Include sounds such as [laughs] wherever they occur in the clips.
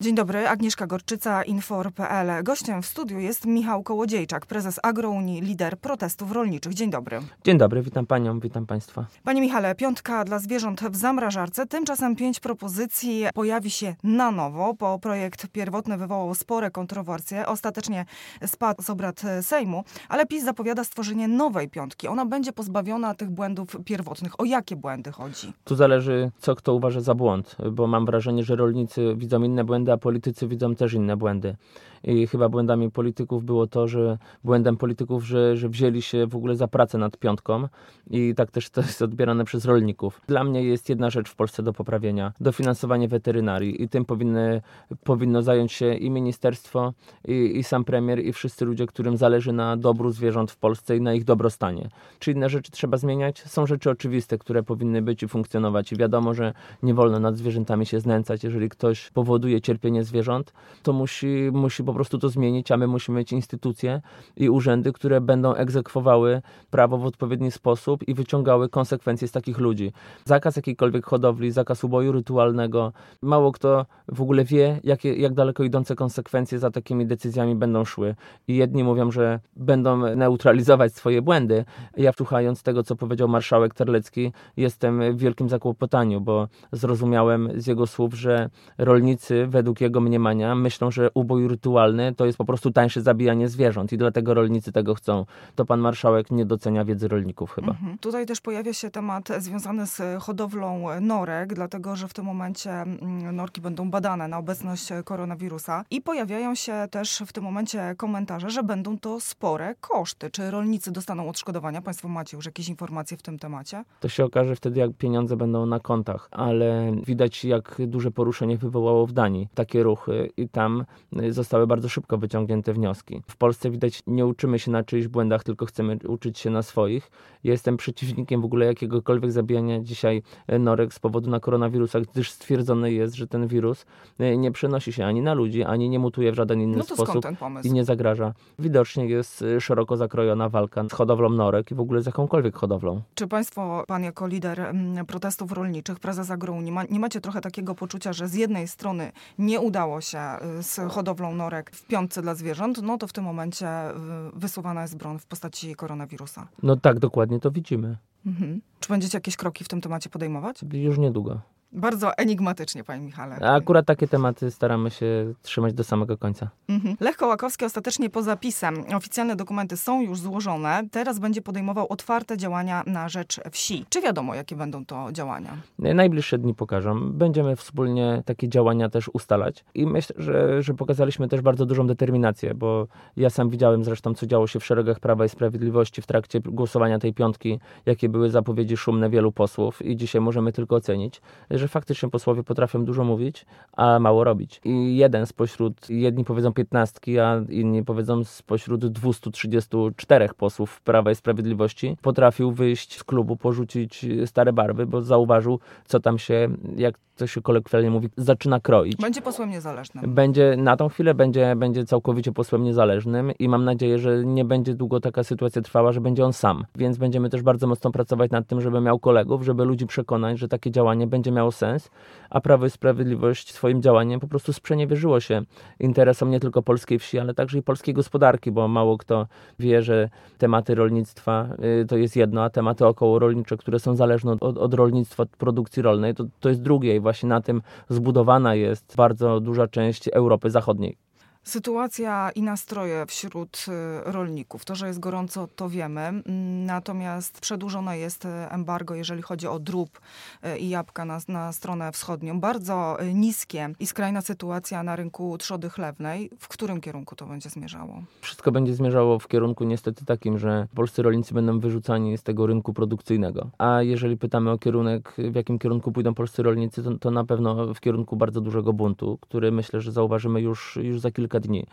Dzień dobry, Agnieszka Gorczyca, Infor.pl. Gościem w studiu jest Michał Kołodziejczak, prezes Agrounii, lider protestów rolniczych. Dzień dobry. Dzień dobry, witam panią, witam państwa. Panie Michale, piątka dla zwierząt w zamrażarce. Tymczasem pięć propozycji pojawi się na nowo, bo projekt pierwotny wywołał spore kontrowersje. Ostatecznie spadł z obrad Sejmu, ale PiS zapowiada stworzenie nowej piątki. Ona będzie pozbawiona tych błędów pierwotnych. O jakie błędy chodzi? Tu zależy, co kto uważa za błąd, bo mam wrażenie, że rolnicy widzą inne błędy, błędy, a politycy widzą też inne błędy. I chyba błędami polityków było to, że błędem polityków, że, że wzięli się w ogóle za pracę nad piątką i tak też to jest odbierane przez rolników. Dla mnie jest jedna rzecz w Polsce do poprawienia. Dofinansowanie weterynarii i tym powinny, powinno zająć się i ministerstwo, i, i sam premier, i wszyscy ludzie, którym zależy na dobru zwierząt w Polsce i na ich dobrostanie. Czy inne rzeczy trzeba zmieniać? Są rzeczy oczywiste, które powinny być i funkcjonować. I wiadomo, że nie wolno nad zwierzętami się znęcać. Jeżeli ktoś powoduje cierpienie zwierząt, to musi, musi po prostu to zmienić, a my musimy mieć instytucje i urzędy, które będą egzekwowały prawo w odpowiedni sposób i wyciągały konsekwencje z takich ludzi. Zakaz jakiejkolwiek hodowli, zakaz uboju rytualnego. Mało kto w ogóle wie, jakie, jak daleko idące konsekwencje za takimi decyzjami będą szły. I jedni mówią, że będą neutralizować swoje błędy. Ja słuchając tego, co powiedział marszałek Terlecki, jestem w wielkim zakłopotaniu, bo zrozumiałem z jego słów, że rolnicy według jego mniemania myślą, że ubój rytualny to jest po prostu tańsze zabijanie zwierząt i dlatego rolnicy tego chcą. To pan marszałek nie docenia wiedzy rolników chyba. Mhm. Tutaj też pojawia się temat związany z hodowlą norek, dlatego że w tym momencie mm, norki będą badane na obecność koronawirusa i pojawiają się też w tym momencie komentarze, że będą to spore koszty. Czy rolnicy dostaną odszkodowania? Państwo macie już jakieś informacje w tym temacie? To się okaże wtedy, jak pieniądze będą na kontach, ale widać, jak duże poruszenie wywołało w Danii takie ruchy i tam zostały bardzo szybko wyciągnięte wnioski. W Polsce widać, nie uczymy się na czyichś błędach, tylko chcemy uczyć się na swoich. jestem przeciwnikiem w ogóle jakiegokolwiek zabijania dzisiaj norek z powodu na koronawirusa, gdyż stwierdzone jest, że ten wirus e, nie przenosi się ani na ludzi, ani nie mutuje w żaden inny no sposób i nie zagraża. Widocznie jest e, szeroko zakrojona walka z hodowlą norek i w ogóle z jakąkolwiek hodowlą. Czy państwo, pan jako lider mm, protestów rolniczych, prezes Agro nie, ma, nie macie trochę takiego poczucia, że z jednej strony nie udało się e, z hodowlą norek w piątce dla zwierząt, no to w tym momencie wysuwana jest broń w postaci koronawirusa. No tak, dokładnie to widzimy. Mhm. Czy będziecie jakieś kroki w tym temacie podejmować? Już niedługo. Bardzo enigmatycznie, panie Michale. A akurat takie tematy staramy się trzymać do samego końca. Mhm. Lech Kołakowski ostatecznie po zapisem. Oficjalne dokumenty są już złożone. Teraz będzie podejmował otwarte działania na rzecz wsi. Czy wiadomo, jakie będą to działania? Najbliższe dni pokażą. Będziemy wspólnie takie działania też ustalać. I myślę, że, że pokazaliśmy też bardzo dużą determinację, bo ja sam widziałem zresztą, co działo się w szeregach Prawa i Sprawiedliwości w trakcie głosowania tej piątki, jakie były zapowiedzi szumne wielu posłów i dzisiaj możemy tylko ocenić, że faktycznie posłowie potrafią dużo mówić, a mało robić. I jeden spośród, jedni powiedzą piętnastki, a inni powiedzą spośród 234 posłów Prawa i Sprawiedliwości potrafił wyjść z klubu, porzucić stare barwy, bo zauważył, co tam się, jak to się kolokwialnie mówi, zaczyna kroić. Będzie posłem niezależnym. Będzie, na tą chwilę będzie, będzie całkowicie posłem niezależnym i mam nadzieję, że nie będzie długo taka sytuacja trwała, że będzie on sam. Więc będziemy też bardzo mocno pracować nad tym, żeby miał kolegów, żeby ludzi przekonać, że takie działanie będzie miało sens, a Prawo i Sprawiedliwość swoim działaniem po prostu sprzeniewierzyło się interesom nie tylko polskiej wsi, ale także i polskiej gospodarki, bo mało kto wie, że tematy rolnictwa y, to jest jedno, a tematy okołorolnicze, które są zależne od, od rolnictwa, od produkcji rolnej, to, to jest drugie i właśnie na tym zbudowana jest bardzo duża część Europy Zachodniej. Sytuacja i nastroje wśród y, rolników. To, że jest gorąco, to wiemy. Mm, natomiast przedłużone jest y, embargo, jeżeli chodzi o drób y, i jabłka na, na stronę wschodnią. Bardzo niskie i skrajna sytuacja na rynku trzody chlewnej. W którym kierunku to będzie zmierzało? Wszystko będzie zmierzało w kierunku niestety takim, że polscy rolnicy będą wyrzucani z tego rynku produkcyjnego. A jeżeli pytamy o kierunek, w jakim kierunku pójdą polscy rolnicy, to, to na pewno w kierunku bardzo dużego buntu, który myślę, że zauważymy już, już za kilka kilka dni.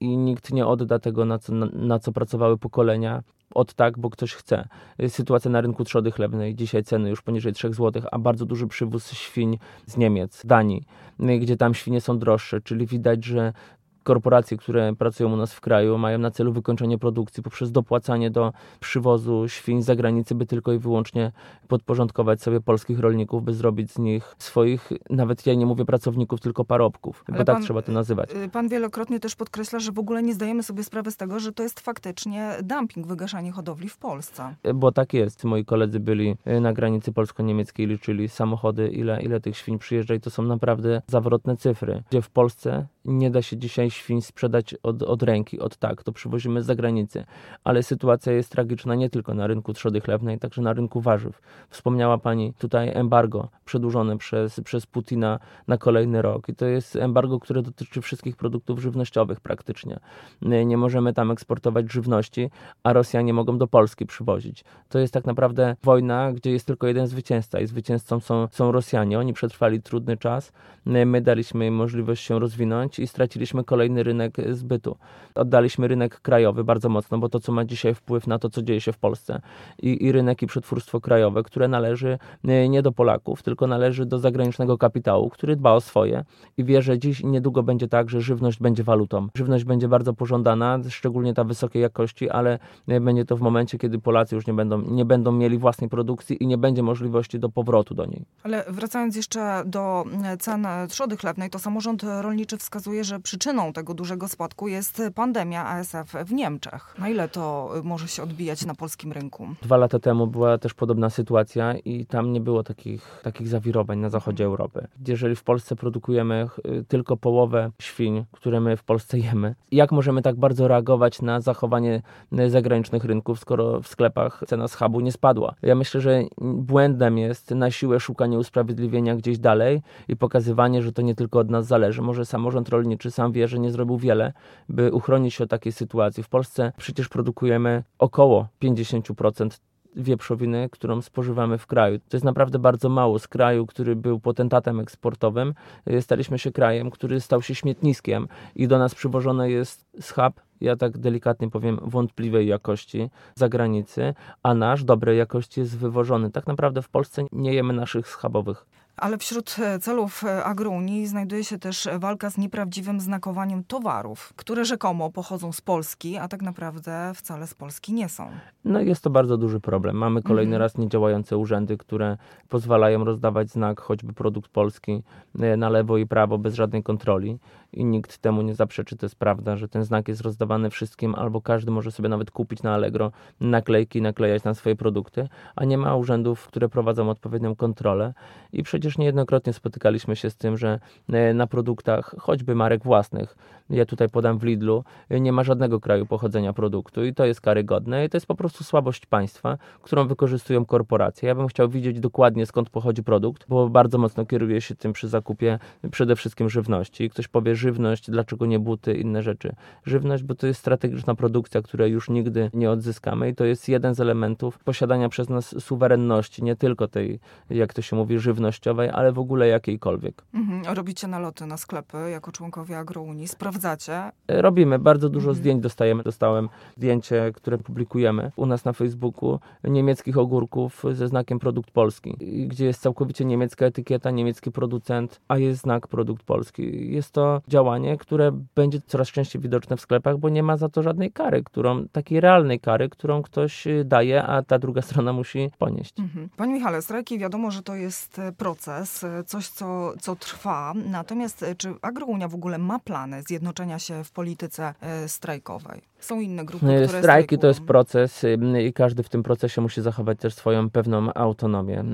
I nikt nie odda tego, na co, na, na co pracowały pokolenia, od tak, bo ktoś chce. Sytuacja na rynku trzody chlebnej, dzisiaj ceny już poniżej 3 zł, a bardzo duży przywóz świń z Niemiec, Danii, gdzie tam świnie są droższe, czyli widać, że korporacje, które pracują u nas w kraju, mają na celu wykończenie produkcji poprzez dopłacanie do przywozu świń z zagranicy, by tylko i wyłącznie podporządkować sobie polskich rolników, by zrobić z nich swoich, nawet ja nie mówię pracowników, tylko parobków, Ale bo tak trzeba to nazywać. Y, pan wielokrotnie też podkreśla, że w ogóle nie zdajemy sobie sprawy z tego, że to jest faktycznie dumping, wygaszanie hodowli w Polsce. Bo tak jest. Moi koledzy byli y, na granicy polsko-niemieckiej, liczyli samochody, ile, ile tych świń przyjeżdża i to są naprawdę zawrotne cyfry. Gdzie w Polsce nie da się dzisiaj świń sprzedać od, od ręki, od tak, to przywozimy z zagranicy. Ale sytuacja jest tragiczna nie tylko na rynku trzody chlebnej, także na rynku warzyw. Wspomniała Pani tutaj embargo przedłużone przez, przez Putina na kolejny rok i to jest embargo, które dotyczy wszystkich produktów żywnościowych praktycznie. Nie możemy tam eksportować żywności, a Rosjanie mogą do Polski przywozić. To jest tak naprawdę wojna, gdzie jest tylko jeden zwycięzca i zwycięzcą są, są Rosjanie. Oni przetrwali trudny czas, my daliśmy im możliwość się rozwinąć i straciliśmy kolejny rynek zbytu. Oddaliśmy rynek krajowy bardzo mocno, bo to, co ma dzisiaj wpływ na to, co dzieje się w Polsce i, i rynek i przetwórstwo krajowe, które należy nie do Polaków, tylko należy do zagranicznego kapitału, który dba o swoje i wie, że dziś niedługo będzie tak, że żywność będzie walutą. Żywność będzie bardzo pożądana, szczególnie ta wysokiej jakości, ale będzie to w momencie, kiedy Polacy już nie będą, nie będą mieli własnej produkcji i nie będzie możliwości do powrotu do niej. Ale wracając jeszcze do cen trzody chlebnej, to samorząd rolniczy wskazuje, że przyczyną tego dużego spadku jest pandemia ASF w Niemczech. Na ile to może się odbijać na polskim rynku? Dwa lata temu była też podobna sytuacja i tam nie było takich, takich zawirowań na zachodzie Europy. Jeżeli w Polsce produkujemy y, tylko połowę świń, które my w Polsce jemy, jak możemy tak bardzo reagować na zachowanie y, zagranicznych rynków, skoro w sklepach cena schabu nie spadła? Ja myślę, że błędem jest na siłę szukanie usprawiedliwienia gdzieś dalej i pokazywanie, że to nie tylko od nas zależy. Może samorząd rolniczy sam wie, że nie zrobił wiele, by uchronić się od takiej sytuacji. W Polsce przecież produkujemy około 50% wieprzowiny, którą spożywamy w kraju. To jest naprawdę bardzo mało. Z kraju, który był potentatem eksportowym, y, staliśmy się krajem, który stał się śmietniskiem i do nas przywożone jest schab, ja tak delikatnie powiem, wątpliwej jakości zagranicy, a nasz dobrej jakości jest wywożony. Tak naprawdę w Polsce nie jemy naszych schabowych ale wśród e, celów e, agrounii znajduje się też walka z nieprawdziwym znakowaniem towarów, które rzekomo pochodzą z Polski, a tak naprawdę wcale z Polski nie są. No jest to bardzo duży problem. Mamy kolejny mhm. raz niedziałające urzędy, które pozwalają rozdawać znak choćby produkt polski e, na lewo i prawo bez żadnej kontroli i nikt temu nie zaprzeczy. To jest prawda, że ten znak jest rozdawany wszystkim, albo każdy może sobie nawet kupić na Allegro naklejki naklejać na swoje produkty, a nie ma urzędów, które prowadzą odpowiednią kontrolę. I przecież niejednokrotnie spotykaliśmy się z tym, że e, na produktach, choćby marek własnych, ja tutaj podam w Lidlu, nie ma żadnego kraju pochodzenia produktu i to jest karygodne i to jest po prostu słabość państwa, którą wykorzystują korporacje. Ja bym chciał widzieć dokładnie skąd pochodzi produkt, bo bardzo mocno kieruję się tym przy zakupie przede wszystkim żywności. Ktoś powie żywność, dlaczego nie buty, inne rzeczy. Żywność, bo to jest strategiczna produkcja, której już nigdy nie odzyskamy i to jest jeden z elementów posiadania przez nas suwerenności, nie tylko tej, jak to się mówi, żywnościowej, ale w ogóle jakiejkolwiek. Mhm. Robicie naloty na sklepy jako członkowie Agrounii, sprawdzacie sprawdzacie? Robimy, bardzo dużo mhm. zdjęć dostajemy. Dostałem zdjęcie, które publikujemy u nas na Facebooku, niemieckich ogórków ze znakiem produkt polski, gdzie jest całkowicie niemiecka etykieta, niemiecki producent, a jest znak produkt polski. Jest to działanie, które będzie coraz częściej widoczne w sklepach, bo nie ma za to żadnej kary, którą, takiej realnej kary, którą ktoś daje, a ta druga [laughs] strona musi ponieść. Mhm. Panie Michale, strajki wiadomo, że to jest proces, coś, co, co trwa. Natomiast czy Agrounia w ogóle ma plany zjednoczenia się w polityce e, strajkowej. Są inne grupy, które Strajki to jest proces i każdy w tym procesie musi zachować też swoją pewną autonomię.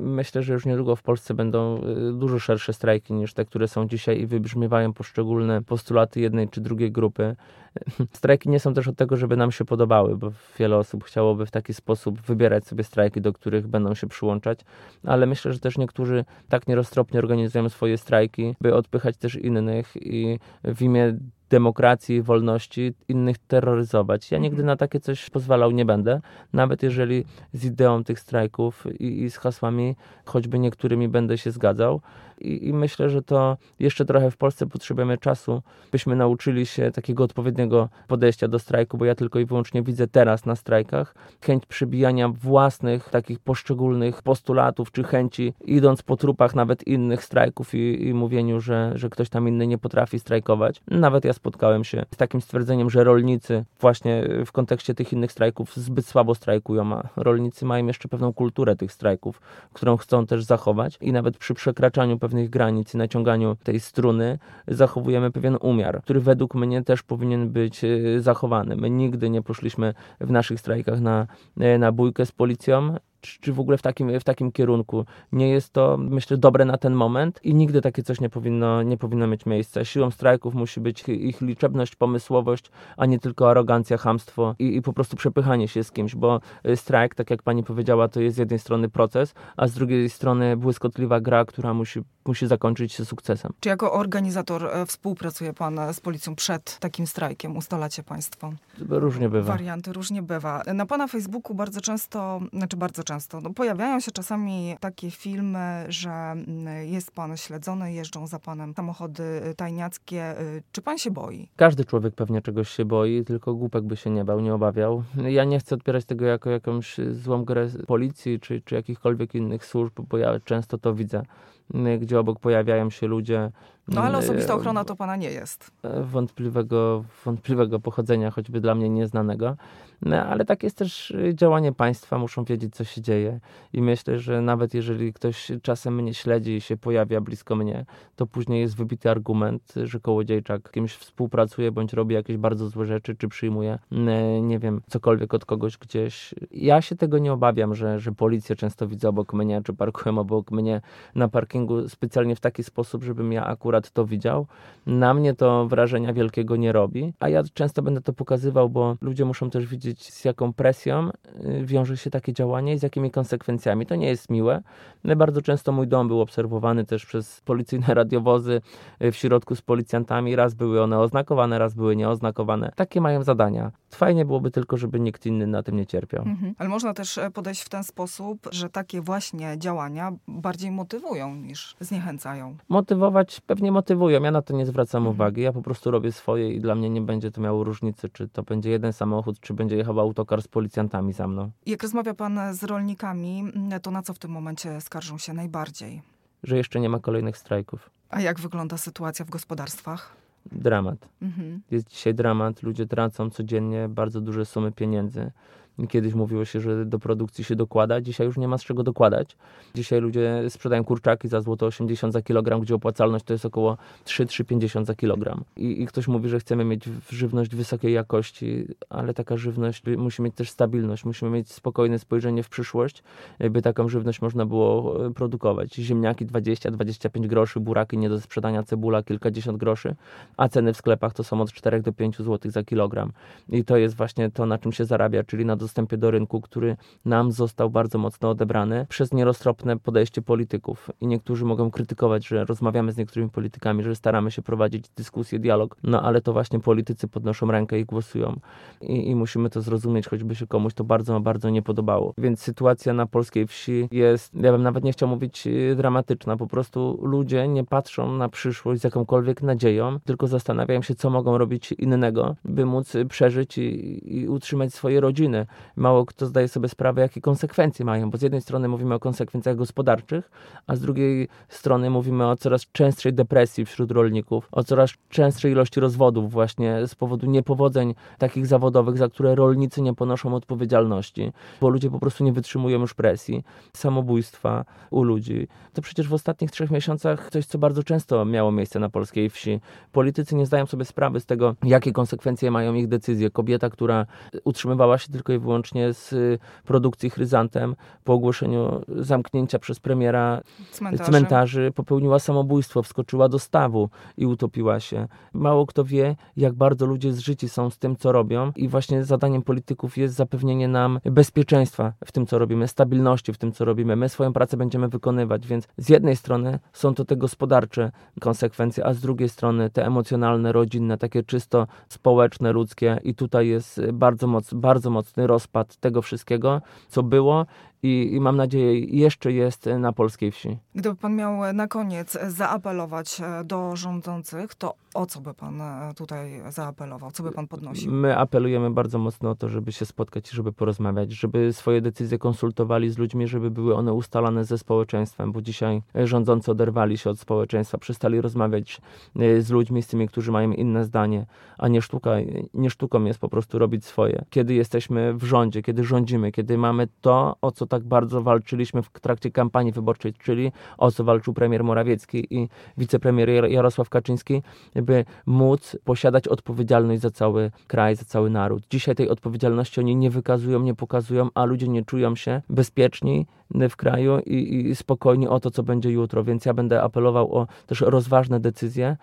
Myślę, że już niedługo w Polsce będą y, dużo szersze strajki niż te, które są dzisiaj i wybrzmiewają poszczególne postulaty jednej czy drugiej grupy. [laughs] Strajki nie są też od tego, żeby nam się podobały, bo wiele osób chciałoby w taki sposób wybierać sobie strajki, do których będą się przyłączać, ale myślę, że też niektórzy tak nieroztropnie organizują swoje strajki, by odpychać też innych i w imię demokracji, wolności, innych terroryzować. Ja nigdy na takie coś pozwalał nie będę, nawet jeżeli z ideą tych strajków i, i z hasłami, choćby niektórymi będę się zgadzał. I, I, myślę, że to jeszcze trochę w Polsce potrzebujemy czasu, byśmy nauczyli się takiego odpowiedniego podejścia do strajku, bo ja tylko i wyłącznie widzę teraz na strajkach chęć przybijania własnych takich poszczególnych postulatów czy chęci, idąc po trupach nawet innych strajków i, i mówieniu, że, że ktoś tam inny nie potrafi strajkować. Nawet ja spotkałem się z takim stwierdzeniem, że rolnicy właśnie w kontekście tych innych strajków zbyt słabo strajkują, a rolnicy mają jeszcze pewną kulturę tych strajków, którą chcą też zachować i nawet przy przekraczaniu pewnych granic i naciąganiu tej struny zachowujemy pewien umiar, który według mnie też powinien być e, zachowany. My nigdy nie poszliśmy w naszych strajkach na, e, na bójkę z policją czy, w ogóle w takim, w takim kierunku. Nie jest to, myślę, dobre na ten moment i nigdy takie coś nie powinno, nie powinno mieć miejsca. Siłą strajków musi być ich liczebność, pomysłowość, a nie tylko arogancja, hamstwo i, i po prostu przepychanie się z kimś, bo y, strajk, tak jak pani powiedziała, to jest z jednej strony proces, a z drugiej strony błyskotliwa gra, która musi, musi zakończyć się sukcesem. Czy jako organizator e, współpracuje pan z policją przed takim strajkiem? Ustalacie państwo? Różnie bywa. Warianty, różnie bywa. Na pana Facebooku bardzo często, znaczy bardzo często. No, pojawiają się czasami takie filmy, że mm, jest pan śledzony, jeżdżą za panem samochody y, tajniackie. Y, czy pan się boi? Każdy człowiek pewnie czegoś się boi, tylko głupek by się nie bał, nie obawiał. Ja nie chcę odbierać tego jako jakąś złą grę policji czy, czy jakichkolwiek innych służb, bo ja często to widzę gdzie obok pojawiają się ludzie. No ale osobista ochrona to pana nie jest. Wątpliwego, wątpliwego pochodzenia, choćby dla mnie nieznanego. No, ale tak jest też działanie państwa, muszą wiedzieć, co się dzieje. I myślę, że nawet jeżeli ktoś czasem mnie śledzi i się pojawia blisko mnie, to później jest wybity argument, że kołodziejczak kimś współpracuje, bądź robi jakieś bardzo złe rzeczy, czy przyjmuje, nie wiem, cokolwiek od kogoś gdzieś. Ja się tego nie obawiam, że, że policję często widzę obok mnie, czy parkują obok mnie na parkingu specjalnie w taki sposób, żebym ja akurat to widział. Na mnie to wrażenia wielkiego nie robi, a ja często będę to pokazywał, bo ludzie muszą też widzieć, z jaką presją y, wiąże się takie działanie i z jakimi konsekwencjami. To nie jest miłe. No bardzo często mój dom był obserwowany też przez policyjne radiowozy y, w środku z policjantami. Raz były one oznakowane, raz były nieoznakowane. Takie mają zadania. Fajnie byłoby tylko, żeby nikt inny na tym nie cierpiał. Mhm. Ale można też e, podejść w ten sposób, że takie właśnie działania bardziej motywują niż zniechęcają. Motywować pewnie motywują. Ja na to nie zwracam mhm. uwagi. Ja po prostu robię swoje i dla mnie nie będzie to miało różnicy, czy to będzie jeden samochód, czy będzie jechał autokar z policjantami za mną. Jak rozmawia pan z rolnikami, to na co w tym momencie skarżą się najbardziej? Że jeszcze nie ma kolejnych strajków. A jak wygląda sytuacja w gospodarstwach? Dramat. Mhm. Jest dzisiaj dramat. Ludzie tracą codziennie bardzo duże sumy pieniędzy. Kiedyś mówiło się, że do produkcji się dokłada, dzisiaj już nie ma z czego dokładać. Dzisiaj ludzie sprzedają kurczaki za złoto 80 za kilogram, gdzie opłacalność to jest około 3-3,50 za kilogram. I, I, ktoś mówi, że chcemy mieć żywność wysokiej jakości, ale taka żywność musi mieć też stabilność, musimy mieć spokojne spojrzenie w przyszłość, by taką żywność można było e, produkować. Ziemniaki 20-25 groszy, buraki nie do sprzedania, cebula kilkadziesiąt groszy, a ceny w sklepach to są od 4 do 5 zł za kilogram. I to jest właśnie to, na czym się zarabia, czyli na dostępie do rynku, który nam został bardzo mocno odebrany przez nieroztropne podejście polityków. I niektórzy mogą krytykować, że rozmawiamy z niektórymi politykami, że staramy się prowadzić dyskusję, dialog, no ale to właśnie politycy podnoszą rękę i głosują. I, i musimy to zrozumieć, choćby się komuś to bardzo, bardzo nie podobało. Więc sytuacja na polskiej wsi jest, ja bym nawet nie chciał mówić y, dramatyczna, po prostu ludzie nie patrzą na przyszłość z jakąkolwiek nadzieją, tylko zastanawiają się, co mogą robić innego, by móc przeżyć i, i utrzymać swoje rodziny mało kto zdaje sobie sprawę, jakie konsekwencje mają, bo z jednej strony mówimy o konsekwencjach gospodarczych, a z drugiej strony mówimy o coraz częstszej depresji wśród rolników, o coraz częstszej ilości rozwodów właśnie z powodu niepowodzeń takich zawodowych, za które rolnicy nie ponoszą odpowiedzialności, bo ludzie po prostu nie wytrzymują już presji, samobójstwa u ludzi. To przecież w ostatnich trzech miesiącach coś, co bardzo często miało miejsce na polskiej wsi. Politycy nie zdają sobie sprawy z tego, jakie konsekwencje mają ich decyzje. Kobieta, która utrzymywała się tylko i wyłącznie wyłącznie z y, produkcji Chryzantem po ogłoszeniu zamknięcia przez premiera cmentarzy. cmentarzy popełniła samobójstwo, wskoczyła do stawu i utopiła się. Mało kto wie, jak bardzo ludzie zżyci są z tym, co robią i właśnie zadaniem polityków jest zapewnienie nam bezpieczeństwa w tym, co robimy, stabilności w tym, co robimy. My swoją pracę będziemy wykonywać, więc z jednej strony są to te gospodarcze konsekwencje, a z drugiej strony te emocjonalne, rodzinne, takie czysto społeczne, ludzkie i tutaj jest bardzo, moc, bardzo mocny rozpad tego wszystkiego, co było i, i mam nadzieję jeszcze jest na polskiej wsi. Gdyby pan miał na koniec zaapelować do rządzących, to o co by pan tutaj zaapelował? Co by pan podnosił? My apelujemy bardzo mocno o to, żeby się spotkać i żeby porozmawiać, żeby swoje decyzje konsultowali z ludźmi, żeby były one ustalane ze społeczeństwem, bo dzisiaj rządzący oderwali się od społeczeństwa, przestali rozmawiać z ludźmi, z tymi, którzy mają inne zdanie, a nie, sztuka, nie sztuką jest po prostu robić swoje. Kiedy jesteśmy w rządzie, kiedy rządzimy, kiedy mamy to, o co tak bardzo walczyliśmy w trakcie kampanii wyborczej, czyli o co walczył premier Morawiecki i wicepremier Jarosław Kaczyński, by móc posiadać odpowiedzialność za cały kraj, za cały naród. Dzisiaj tej odpowiedzialności oni nie wykazują, nie pokazują, a ludzie nie czują się bezpieczni w kraju i, i spokojni o to, co będzie jutro. Więc ja będę apelował o też rozważne decyzje,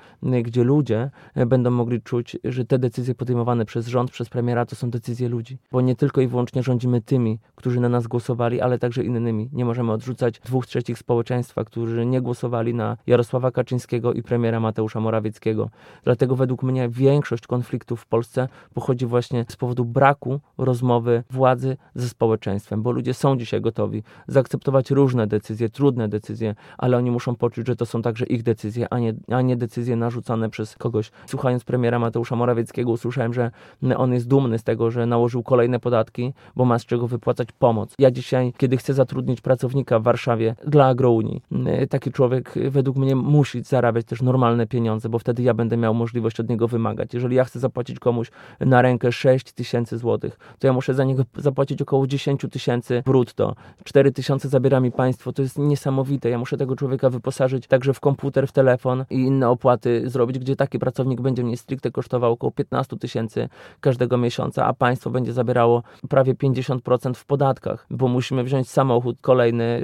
gdzie ludzie będą mogli czuć, że te decyzje podejmowane przez rząd, przez premiera to są decyzje ludzi. Bo nie tylko i wyłącznie rządzimy tymi, którzy na nas głosowali, ale także innymi. Nie możemy odrzucać dwóch trzecich społeczeństwa, którzy nie głosowali na Jarosława Kaczyńskiego i premiera Mateusza Morawieckiego. Dlatego według mnie większość konfliktów w Polsce pochodzi właśnie z powodu braku rozmowy władzy ze społeczeństwem, bo ludzie są dzisiaj gotowi zaakceptować różne decyzje, trudne decyzje, ale oni muszą poczuć, że to są także ich decyzje, a nie, a nie decyzje narzucane przez kogoś. Słuchając premiera Mateusza Morawieckiego, usłyszałem, że on jest dumny z tego, że nałożył kolejne podatki, bo ma z czego wypłacać pomoc. Ja dzisiaj, kiedy chcę zatrudnić pracownika w Warszawie dla Agrounii, taki człowiek według mnie musi zarabiać też normalne pieniądze, bo wtedy ja będę miał możliwość od niego wymagać. Jeżeli ja chcę zapłacić komuś na rękę 6 tysięcy złotych, to ja muszę za niego zapłacić około 10 tysięcy brutto. 4 tysiące tysiące zabiera mi państwo, to jest niesamowite. Ja muszę tego człowieka wyposażyć także w komputer, w telefon i inne opłaty zrobić, gdzie taki pracownik będzie mnie stricte kosztował około 15 tysięcy każdego miesiąca, a państwo będzie zabierało prawie 50% w podatkach, bo musimy wziąć samochód kolejny,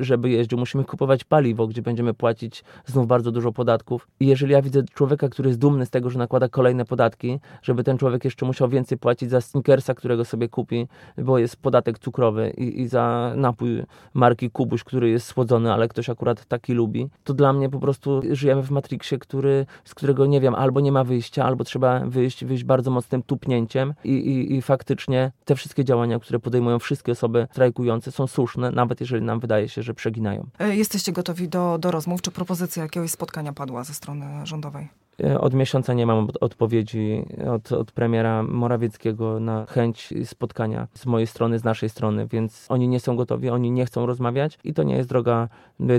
żeby jeździł, musimy kupować paliwo, gdzie będziemy płacić znów bardzo dużo podatków. I jeżeli ja widzę człowieka, który jest dumny z tego, że nakłada kolejne podatki, żeby ten człowiek jeszcze musiał więcej płacić za sneakersa, którego sobie kupi, bo jest podatek cukrowy i, i za napój marki Kubuś, który jest słodzony, ale ktoś akurat taki lubi, to dla mnie po prostu żyjemy w Matrixie, który, z którego nie wiem, albo nie ma wyjścia, albo trzeba wyjść, wyjść bardzo mocnym tupnięciem. I, i, i faktycznie te wszystkie działania, które podejmują wszystkie osoby strajkujące są słuszne, nawet jeżeli nam wydaje się, że przeginają. E, jesteście gotowi do, do rozmów? Czy propozycja jakiegoś spotkania padła ze strony rządowej? E, od miesiąca nie mam odpowiedzi od, od premiera Morawieckiego na chęć spotkania z mojej strony, z naszej strony, więc oni nie są gotowi, oni nie chcą rozmawiać i to nie jest droga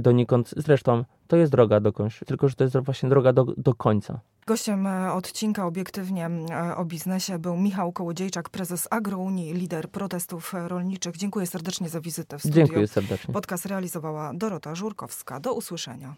donikąd. Zresztą to jest droga dokądś, tylko że to jest właśnie droga do, do końca. Gościem e, odcinka obiektywnie e, o biznesie był Michał Kołodziejczak, prezes Agrounii, lider protestów rolniczych. Dziękuję serdecznie za wizytę w studiu. Dziękuję serdecznie. Podcast realizowała Dorota Żurkowska. Do usłyszenia.